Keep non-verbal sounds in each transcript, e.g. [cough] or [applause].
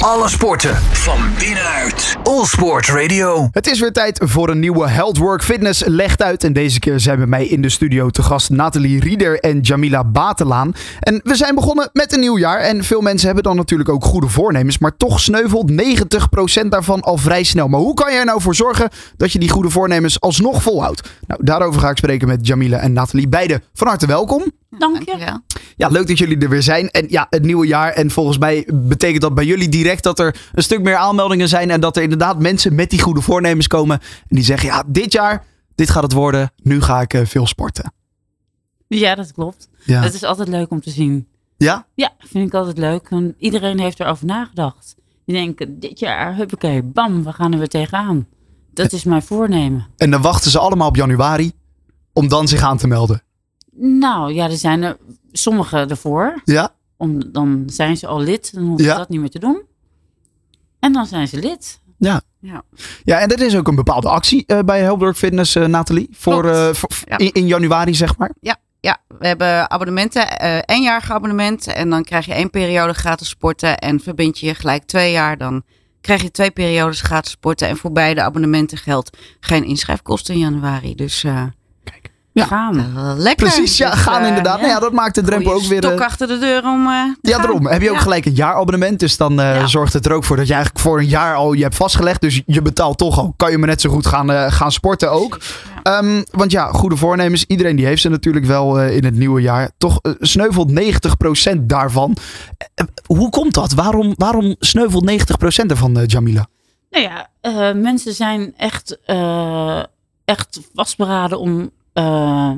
Alle sporten van binnenuit. All Sport Radio. Het is weer tijd voor een nieuwe Health Work Fitness legt uit. En deze keer zijn bij mij in de studio te gast Nathalie Rieder en Jamila Batelaan. En we zijn begonnen met een nieuw jaar. En veel mensen hebben dan natuurlijk ook goede voornemens. Maar toch sneuvelt 90% daarvan al vrij snel. Maar hoe kan je er nou voor zorgen dat je die goede voornemens alsnog volhoudt? Nou, daarover ga ik spreken met Jamila en Nathalie. Beide van harte welkom. Dank je. Dankjewel. Ja, leuk dat jullie er weer zijn. En ja, het nieuwe jaar. En volgens mij betekent dat bij jullie direct dat er een stuk meer aanmeldingen zijn. En dat er inderdaad mensen met die goede voornemens komen. En die zeggen, ja, dit jaar, dit gaat het worden. Nu ga ik eh, veel sporten. Ja, dat klopt. Ja. Het is altijd leuk om te zien. Ja? Ja, vind ik altijd leuk. Want iedereen heeft erover nagedacht. Die denken, dit jaar, huppakee, bam, we gaan er weer tegenaan. Dat is mijn voornemen. En dan wachten ze allemaal op januari om dan zich aan te melden. Nou ja, er zijn er sommigen ervoor. Ja? Om, dan zijn ze al lid, dan hoeven Ja. ze dat niet meer te doen. En dan zijn ze lid. Ja. Ja. Ja, en dat is ook een bepaalde actie eh, bij Helpwork Fitness, eh, Nathalie. Voor, eh, voor- Ja. in, in januari, zeg maar. Ja, we hebben abonnementen, éénjarig abonnement. En dan krijg je één periode gratis sporten. En verbind je je gelijk twee jaar, dan krijg je twee periodes gratis sporten. En voor beide abonnementen geldt geen inschrijfkosten in januari. Dus Ja. Gaan. eh, lekker. Precies, ja, Dus, gaan eh, inderdaad. ja. Nou ja, dat maakt de drempel ook goeie weer... eh, stok achter de deur om eh, te Ja, gaan. daarom. Heb je ook Ja. gelijk een jaarabonnement. Dus dan eh, Ja. zorgt het er ook voor dat je eigenlijk voor een jaar al je hebt vastgelegd. Dus je betaalt toch al. Kan je maar net zo goed gaan, eh, gaan sporten ook. Ehm, want ja, goede voornemens. Iedereen die heeft ze natuurlijk wel eh, in het nieuwe jaar. Toch eh, sneuvelt 90% daarvan. Eh, hoe komt dat? Waarom, waarom sneuvelt 90% ervan, eh, Jamila? Nou ja, eh, mensen zijn echt, eh, echt vastberaden om eh,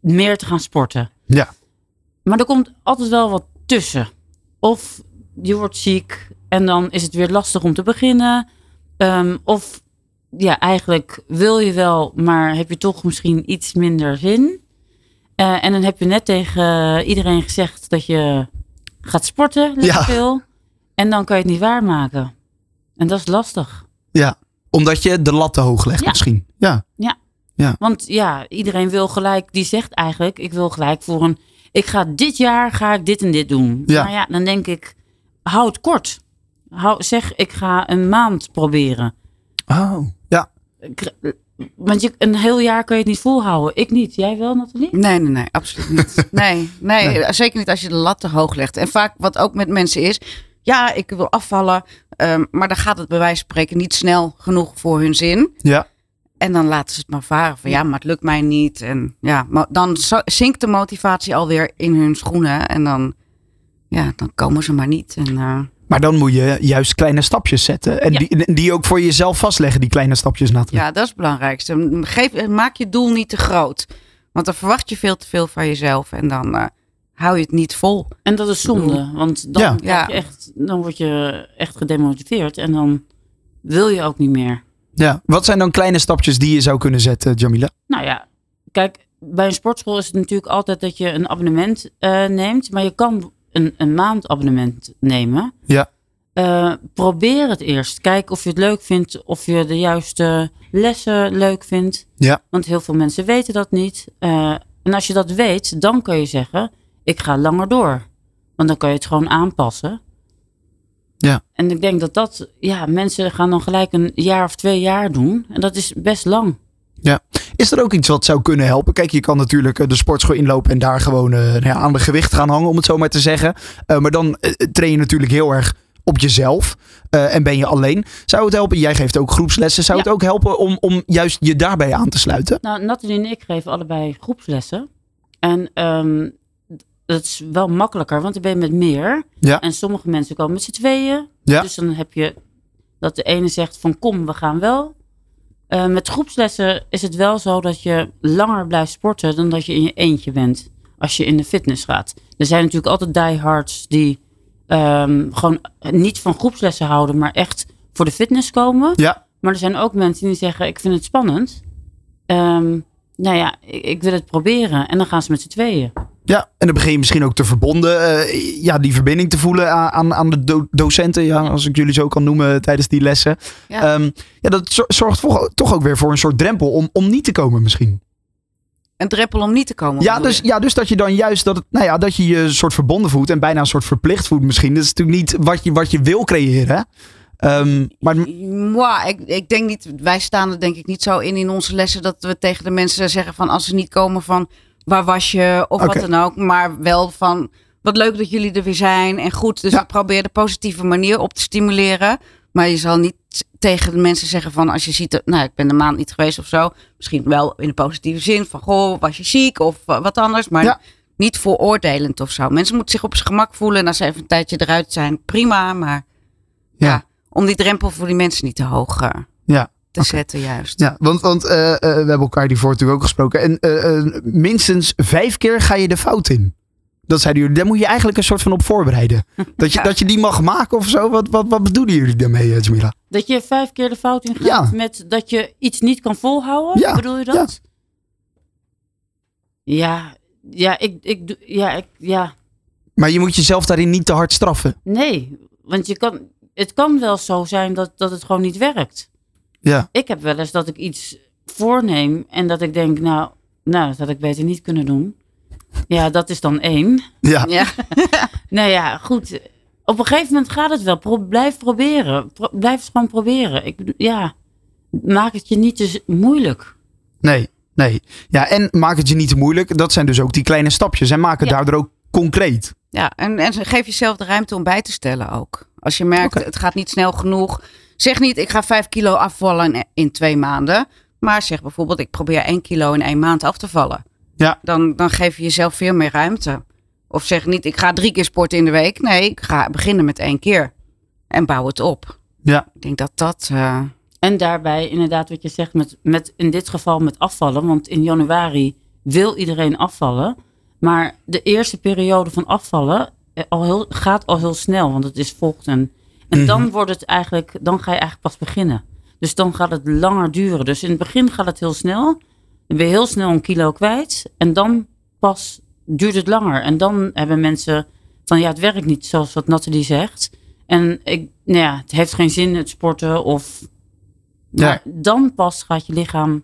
meer te gaan sporten. Ja. Maar er komt altijd wel wat tussen. Of je wordt ziek en dan is het weer lastig om te beginnen. Ehm, of ja, eigenlijk wil je wel, maar heb je toch misschien iets minder zin. Eh, en dan heb je net tegen iedereen gezegd dat je gaat sporten, Ja. veel. En dan kan je het niet waarmaken. En dat is lastig. Ja, omdat je de lat te hoog legt Ja. misschien. Ja, Want ja, iedereen wil gelijk, die zegt eigenlijk, ik wil gelijk voor een, ik ga dit jaar, ga ik dit en dit doen. Ja. Maar ja, dan denk ik, hou het kort. Hou, zeg, ik ga een maand proberen. oh. ja. Ik- Want je, een heel jaar kun je het niet volhouden. Ik niet. Jij wel, Nathalie? Nee, nee, nee, absoluut niet. [laughs] Nee, nee, Nee. zeker niet als je de lat te hoog legt. En vaak wat ook met mensen is, ja, ik wil afvallen, ehm, maar dan gaat het bij wijze van spreken niet snel genoeg voor hun zin. Ja. En dan laten ze het maar varen van ja, maar het lukt mij niet. En ja, maar dan zinkt de motivatie alweer in hun schoenen en dan, ja, dan komen ze maar niet. En, eh, Maar dan moet je juist kleine stapjes zetten. En Ja. die, die ook voor jezelf vastleggen, die kleine stapjes, Nathalie. ja, dat is het belangrijkste. Geef, maak je doel niet te groot. Want dan verwacht je veel te veel van jezelf en dan eh, hou je het niet vol. En dat is zonde. Want dan, Ja. je echt, dan word je echt gedemotiveerd. En dan wil je ook niet meer. Ja. Wat zijn dan kleine stapjes die je zou kunnen zetten, Jamila? Nou ja, kijk, bij een sportschool is het natuurlijk altijd dat je een abonnement eh, neemt. Maar je kan een, een maandabonnement nemen. Ja. Eh, probeer het eerst. Kijk of je het leuk vindt. Of je de juiste lessen leuk vindt. Ja. Want heel veel mensen weten dat niet. Eh, en als je dat weet, dan kun je zeggen: ik ga langer door. Want dan kan je het gewoon aanpassen. Ja. En ik denk dat dat, ja, mensen gaan dan gelijk een jaar of twee jaar doen. En dat is best lang. Is er ook iets wat zou kunnen helpen? Kijk, je kan natuurlijk eh, de sportschool inlopen en daar gewoon eh, nou ja, aan de gewicht gaan hangen, om het zo maar te zeggen. Eh, maar dan train je natuurlijk heel erg op jezelf en ben je alleen. Zou het helpen? Jij geeft ook groepslessen. Zou Ja. het ook helpen om, om juist je daarbij aan te sluiten? Nou, Nathalie en ik geven allebei groepslessen. En ehm, dat is wel makkelijker, want dan ben je met meer. Ja. En sommige mensen komen met z'n tweeën. Ja. Dus dan heb je dat de ene zegt van kom, we gaan wel. Eh, met groepslessen is het wel zo dat je langer blijft sporten dan dat je in je eentje bent. Als je in de fitness gaat. Er zijn natuurlijk altijd diehards die ehm, gewoon niet van groepslessen houden, maar echt voor de fitness komen. Ja. Maar er zijn ook mensen die zeggen: Ik vind het spannend. Ehm, nou ja, ik, ik wil het proberen. En dan gaan ze met z'n tweeën. Ja, en dan begin je misschien ook te verbonden, eh, ja, die verbinding te voelen aan, aan, aan de do- docenten, ja, als ik jullie zo kan noemen tijdens die lessen. Ja. Ehm, ja dat zor- zorgt voor- toch ook weer voor een soort drempel om, om niet te komen misschien. een drempel om niet te komen. Ja dus, ja, dus dat je dan juist dat, het, nou ja, dat je je een soort verbonden voelt en bijna een soort verplicht voelt misschien. Dat is natuurlijk niet wat je, wat je wil creëren. Ehm, maar Mwah, ik, ik denk niet, wij staan er denk ik niet zo in in onze lessen dat we tegen de mensen zeggen van als ze niet komen van waar was je of wat dan ook. Maar wel van wat leuk dat jullie er weer zijn en goed. Dus Ja. we proberen de positieve manier op te stimuleren. Maar je zal niet tegen de mensen zeggen van als je ziet, dat- nou ik ben een maand niet geweest of zo. Misschien wel in de positieve zin van goh, was je ziek of eh, wat anders. Maar Ja. niet vooroordelend of zo. Mensen moeten zich op zijn gemak voelen en als ze even een tijdje eruit zijn, prima. Maar Ja. ja, om die drempel voor die mensen niet te hoog ja, te zetten juist. ja, want, want eh, eh, we hebben elkaar die voor natuurlijk ook gesproken. En eh, eh, minstens vijf keer ga je de fout in. Dat zeiden jullie. Daar moet je eigenlijk een soort van op voorbereiden. [laughs] Dat je, Ja. dat je die mag maken of zo. Wat, wat, wat bedoelen jullie daarmee, Jamila? Dat je vijf keer de fout in gaat Ja. met dat je iets niet kan volhouden? Ja, Bedoel je dat? Ja, ja, ik, ik, doe- ja, ik, ja, Maar je moet jezelf daarin niet te hard straffen. nee. Want je kan, het kan wel zo zijn dat, dat het gewoon niet werkt. Ja. Ik heb wel eens dat ik iets voorneem en dat ik denk, nou, nou, dat had ik beter niet kunnen doen. Ja, dat is dan één. Ja. Ja. [laughs] Nou ja, goed. Op een gegeven moment gaat het wel. Pro- blijf proberen. Pro- blijf het gewoon proberen. Ik, bedoel, ja, maak het je niet te moeilijk. Nee, nee. Ja, en maak het je niet te moeilijk. Dat zijn dus ook die kleine stapjes. En maak het Ja. daardoor ook concreet. Ja, en, en geef jezelf de ruimte om bij te stellen ook. Als je merkt, het gaat niet snel genoeg. Zeg niet, ik ga vijf kilo afvallen in, in twee maanden. Maar zeg bijvoorbeeld, ik probeer één kilo in één maand af te vallen. Ja. Dan, dan geef je jezelf veel meer ruimte. Of zeg niet, ik ga drie keer sporten in de week. Nee, ik ga beginnen met één keer. En bouw het op. Ja. Ik denk dat dat... eh, En daarbij inderdaad wat je zegt, met, met, in dit geval met afvallen. Want in januari wil iedereen afvallen. Maar de eerste periode van afvallen eh, al heel, gaat al heel snel. Want het is volgt een... En dan wordt het eigenlijk, dan ga je eigenlijk pas beginnen. Dus dan gaat het langer duren. Dus in het begin gaat het heel snel. Dan ben je heel snel een kilo kwijt. En dan pas duurt het langer. En dan hebben mensen van ja, het werkt niet zoals wat Nathalie zegt. En ik, nou ja, het heeft geen zin het sporten of maar dan pas gaat je lichaam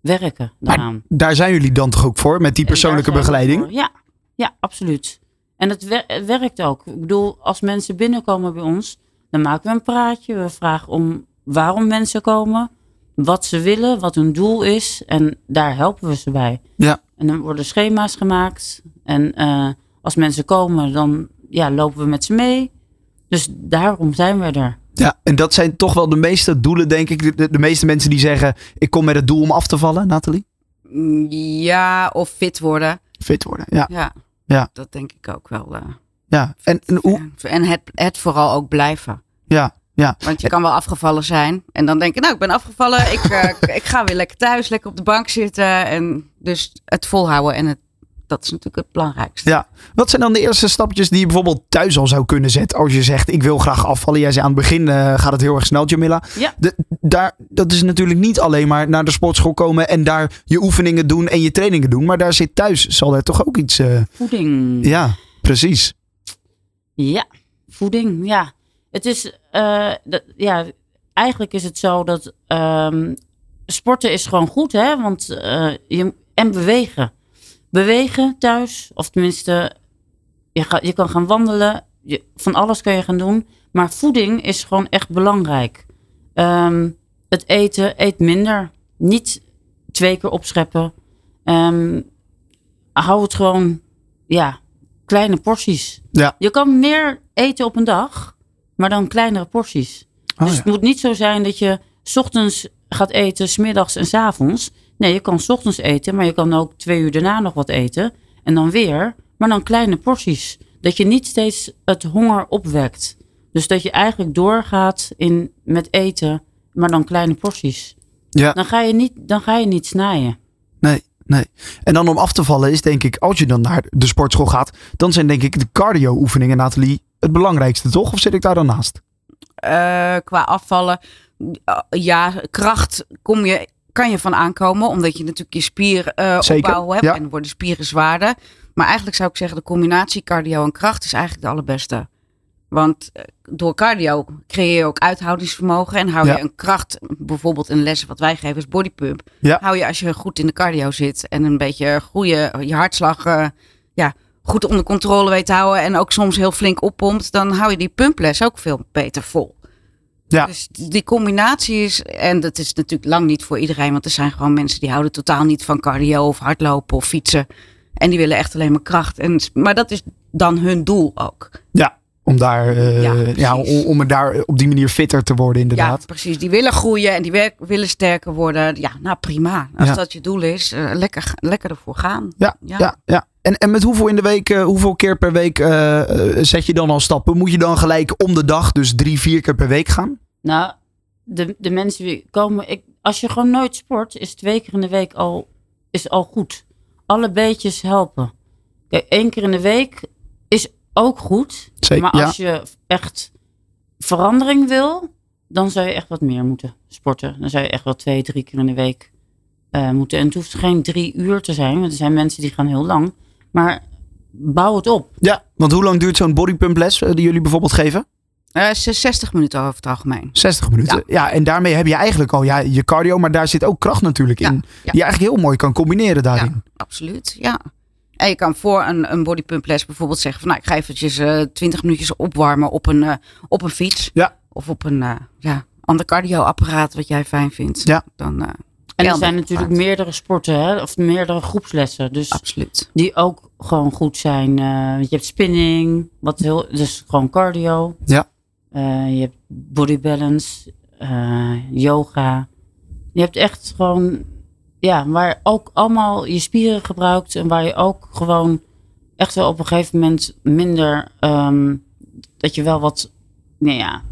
werken Maar daaraan. daar zijn jullie dan toch ook voor? Met die persoonlijke begeleiding? Ja, ja, absoluut. En het werkt ook. Ik bedoel, als mensen binnenkomen bij ons, dan maken we een praatje. We vragen om waarom mensen komen, wat ze willen, wat hun doel is. En daar helpen we ze bij. Ja. En dan worden schema's gemaakt. En eh, als mensen komen, dan ja, lopen we met ze mee. Dus daarom zijn we er. Ja, en dat zijn toch wel de meeste doelen, denk ik. De, de meeste mensen die zeggen, ik kom met het doel om af te vallen, Nathalie. mm, ja, of fit worden. Fit worden, ja. Ja, Ja. dat denk ik ook wel. eh. Ja. En, en hoe, En het, het vooral ook blijven. ja, ja. Want je kan wel afgevallen zijn. En dan denk je, nou, ik ben afgevallen. Ik, eh, [laughs] ik ga weer lekker thuis, lekker op de bank zitten. En dus het volhouden. En het, dat is natuurlijk het belangrijkste. Ja. Wat zijn dan de eerste stapjes die je bijvoorbeeld thuis al zou kunnen zetten? Als je zegt, ik wil graag afvallen. Jij zei aan het begin, eh, gaat het heel erg snel, Jamila. Ja. De, daar, dat is natuurlijk niet alleen maar naar de sportschool komen en daar je oefeningen doen en je trainingen doen. Maar daar zit thuis, zal er toch ook iets... eh, Voeding. ja, precies. Ja, voeding, ja. Het is, eh, dat, ja, eigenlijk is het zo dat ehm, sporten is gewoon goed, hè? Want eh, je, en bewegen. Bewegen thuis, of tenminste, je, ga, je kan gaan wandelen, je, van alles kan je gaan doen. Maar voeding is gewoon echt belangrijk. Ehm, het eten, eet minder. Niet twee keer opscheppen. Ehm, hou het gewoon, ja, kleine porties. Ja. Je kan meer eten op een dag, maar dan kleinere porties. Oh, dus ja. het moet niet zo zijn dat je 's ochtends gaat eten, smiddags en 's avonds. Nee, je kan 's ochtends eten, maar je kan ook twee uur daarna nog wat eten. En dan weer, maar dan kleine porties. Dat je niet steeds het honger opwekt. Dus dat je eigenlijk doorgaat in, met eten, maar dan kleine porties. Ja. Dan ga je niet, dan ga je niet snijden. Nee. En dan om af te vallen is denk ik, als je dan naar de sportschool gaat, dan zijn denk ik de cardio oefeningen, Nathalie, het belangrijkste toch? Of zit ik daar dan naast? Eh, qua afvallen, eh, ja, kracht kom je, kan je van aankomen. Omdat je natuurlijk je spier eh opbouw hebt. ja. En worden spieren zwaarder. Maar eigenlijk zou ik zeggen, de combinatie cardio en kracht is eigenlijk de allerbeste. Want eh, door cardio creëer je ook uithoudingsvermogen. En hou Ja. je een kracht, bijvoorbeeld in lessen wat wij geven is bodypump. Ja. Hou je als je goed in de cardio zit en een beetje goede, je hartslag eh, ja, goed onder controle weet te houden. En ook soms heel flink oppompt. Dan hou je die pumples ook veel beter vol. Ja. Dus die combinatie is, en dat is natuurlijk lang niet voor iedereen. Want er zijn gewoon mensen die houden totaal niet van cardio of hardlopen of fietsen. En die willen echt alleen maar kracht. En, maar dat is dan hun doel ook. Ja, om, daar, eh, Ja, om, om er daar op die manier fitter te worden inderdaad. Ja, precies. Die willen groeien en die willen sterker worden. Ja, nou prima. Als Ja. dat je doel is, eh, lekker, lekker ervoor gaan. Ja, ja. ja, En, en met hoeveel in de week, eh, hoeveel keer per week zet je dan al stappen? Moet je dan gelijk om de dag, dus drie, vier keer per week gaan? Nou, de, de mensen die komen. Ik, als je gewoon nooit sport, is twee keer in de week al, is al goed. Alle beetjes helpen. Kijk, één keer in de week is ook goed. Zeker, maar ja. als je echt verandering wil, dan zou je echt wat meer moeten sporten. Dan zou je echt wel twee, drie keer in de week eh, moeten. En het hoeft geen drie uur te zijn, want er zijn mensen die gaan heel lang. Maar bouw het op. Ja, want hoe lang duurt zo'n bodypump les eh, die jullie bijvoorbeeld geven? Eh, ze- 60 minuten over het algemeen. 60 minuten. Ja. en daarmee heb je eigenlijk al ja, je cardio, maar daar zit ook kracht natuurlijk Ja, in. ja. Die je eigenlijk heel mooi kan combineren daarin. Ja, absoluut. Ja. En je kan voor een, een bodypump les bijvoorbeeld zeggen van nou, ik ga eventjes eh 20 minuutjes opwarmen op een, eh, op een fiets. Ja. Of op een eh, ja, ander cardioapparaat wat jij fijn vindt. Ja. Dan, eh, En er zijn natuurlijk meerdere sporten, hè, of meerdere groepslessen. Dus absoluut. die ook gewoon goed zijn. Eh, je hebt spinning, wat heel, dus gewoon cardio. Ja. Eh, je hebt body balance, eh, yoga. Je hebt echt gewoon, ja, waar ook allemaal je spieren gebruikt en waar je ook gewoon echt wel op een gegeven moment minder, ehm, dat je wel wat, nou ja,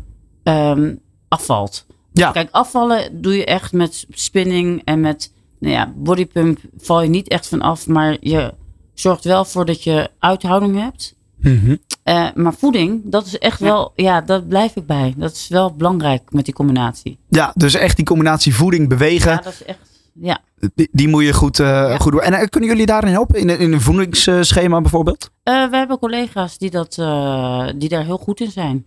ehm, afvalt. Ja. Kijk, afvallen doe je echt met spinning en met, nou ja, bodypump val je niet echt van af, maar je zorgt wel voor dat je uithouding hebt. Mhm. Eh, maar voeding, dat is echt wel, ja, dat blijf ik bij. Dat is wel belangrijk met die combinatie. Ja, dus echt die combinatie voeding, bewegen, Ja, dat is echt, ja. die, die moet je goed, eh, goed doen. En eh, kunnen jullie daarin helpen? In, een- in een voedingsschema bijvoorbeeld? Eh, we hebben collega's die, dat, die daar heel goed in zijn.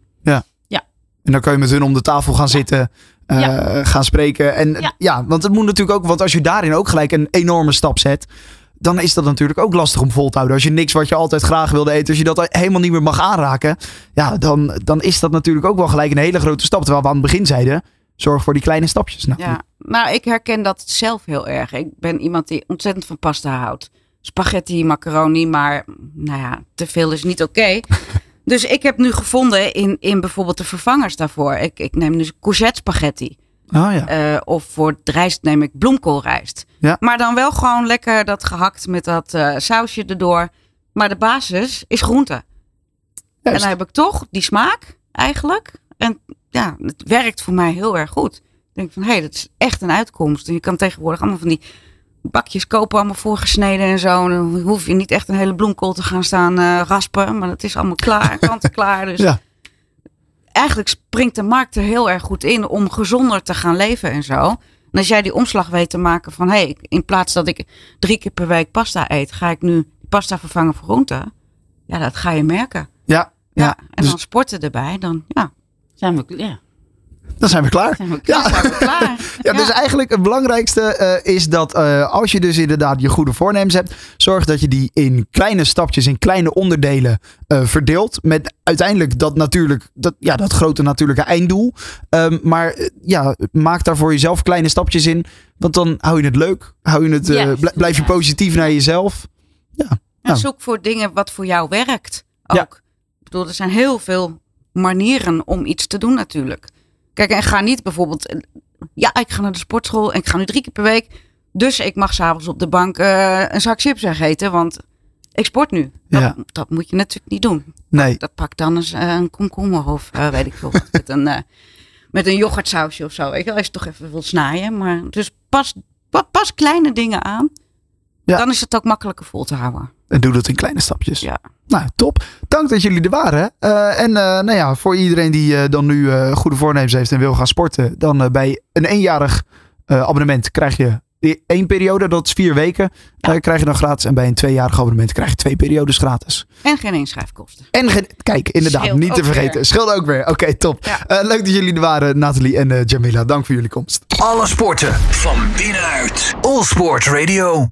En dan kan je met hun om de tafel gaan zitten, Ja. gaan spreken. En ja. Ja. want het moet natuurlijk ook, want als je daarin ook gelijk een enorme stap zet, dan is dat natuurlijk ook lastig om vol te houden. Als je niks wat je altijd graag wilde eten, als je dat helemaal niet meer mag aanraken, ja, dan, dan is dat natuurlijk ook wel gelijk een hele grote stap. Terwijl we aan het begin zeiden, zorg voor die kleine stapjes. Nou, Ja, nou, ik herken dat zelf heel erg. Ik ben iemand die ontzettend van pasta houdt. Spaghetti, macaroni, maar nou ja, te veel is niet oké. [laughs] dus ik heb nu gevonden in, in bijvoorbeeld de vervangers daarvoor. Ik, ik neem dus courgette spaghetti. Ah, ja. Eh, of voor het rijst neem ik bloemkoolrijst. Ja. Maar dan wel gewoon lekker dat gehakt met dat eh, sausje erdoor. Maar de basis is groente. En dan heb ik toch die smaak eigenlijk. En ja, het werkt voor mij heel erg goed. Ik denk van, hé, hey, dat is echt een uitkomst. En je kan tegenwoordig allemaal van die bakjes kopen, allemaal voorgesneden en zo. En dan hoef je niet echt een hele bloemkool te gaan staan eh, raspen. Maar het is allemaal klaar, [laughs] kant en klaar. Dus Ja. eigenlijk springt de markt er heel erg goed in om gezonder te gaan leven en zo. En als jij die omslag weet te maken van, hé, hey, in plaats dat ik drie keer per week pasta eet, ga ik nu pasta vervangen voor groente. Ja, dat ga je merken. ja, Ja, ja. en Dus dan sporten erbij, dan ja, Zijn we, ja, dan zijn we klaar. zijn we Ja. zijn we klaar. [laughs] Ja, dus eigenlijk het belangrijkste eh, is dat eh, als je dus inderdaad je goede voornemens hebt, zorg dat je die in kleine stapjes, in kleine onderdelen eh, verdeelt. Met uiteindelijk dat natuurlijk, dat, ja, dat grote natuurlijke einddoel. Ehm, maar ja, maak daar voor jezelf kleine stapjes in. Want dan hou je het leuk. Hou je het, bl- blijf je ja. positief naar jezelf. En Ja. zoek voor dingen wat voor jou werkt. Ook. Ja. Ik bedoel, er zijn heel veel manieren om iets te doen natuurlijk. Kijk, en ga niet bijvoorbeeld... eh, Ja, ik ga naar de sportschool en ik ga nu drie keer per week. Dus ik mag s'avonds op de bank eh, een zak chips eten, want ik sport nu. Dat, Ja. dat moet je natuurlijk niet doen. Nee, Dat pak dan eens eh, een komkommer of weet ik veel [laughs] met een, met een yoghurtsausje of zo. Weet je wel, als je toch even wilt snijden. Maar dus pas, pa- pas kleine dingen aan. Ja. Dan is het ook makkelijker vol te houden. en doe dat in kleine stapjes. Ja. Nou, top. Dank dat jullie er waren. Eh, en eh, nou ja, voor iedereen die eh, dan nu eh, goede voornemens heeft en wil gaan sporten, dan bij een eenjarig eh, abonnement krijg je één periode, dat is vier weken, eh, krijg je dan gratis. En bij een tweejarig abonnement krijg je twee periodes gratis. En geen inschrijfkosten. En geen, kijk, inderdaad, Scheelt niet te vergeten. weer. Ook weer. Oké, top. Ja. Eh, leuk dat jullie er waren, Nathalie en eh, Jamila. Dank voor jullie komst. Alle sporten van binnenuit. All Sport Radio.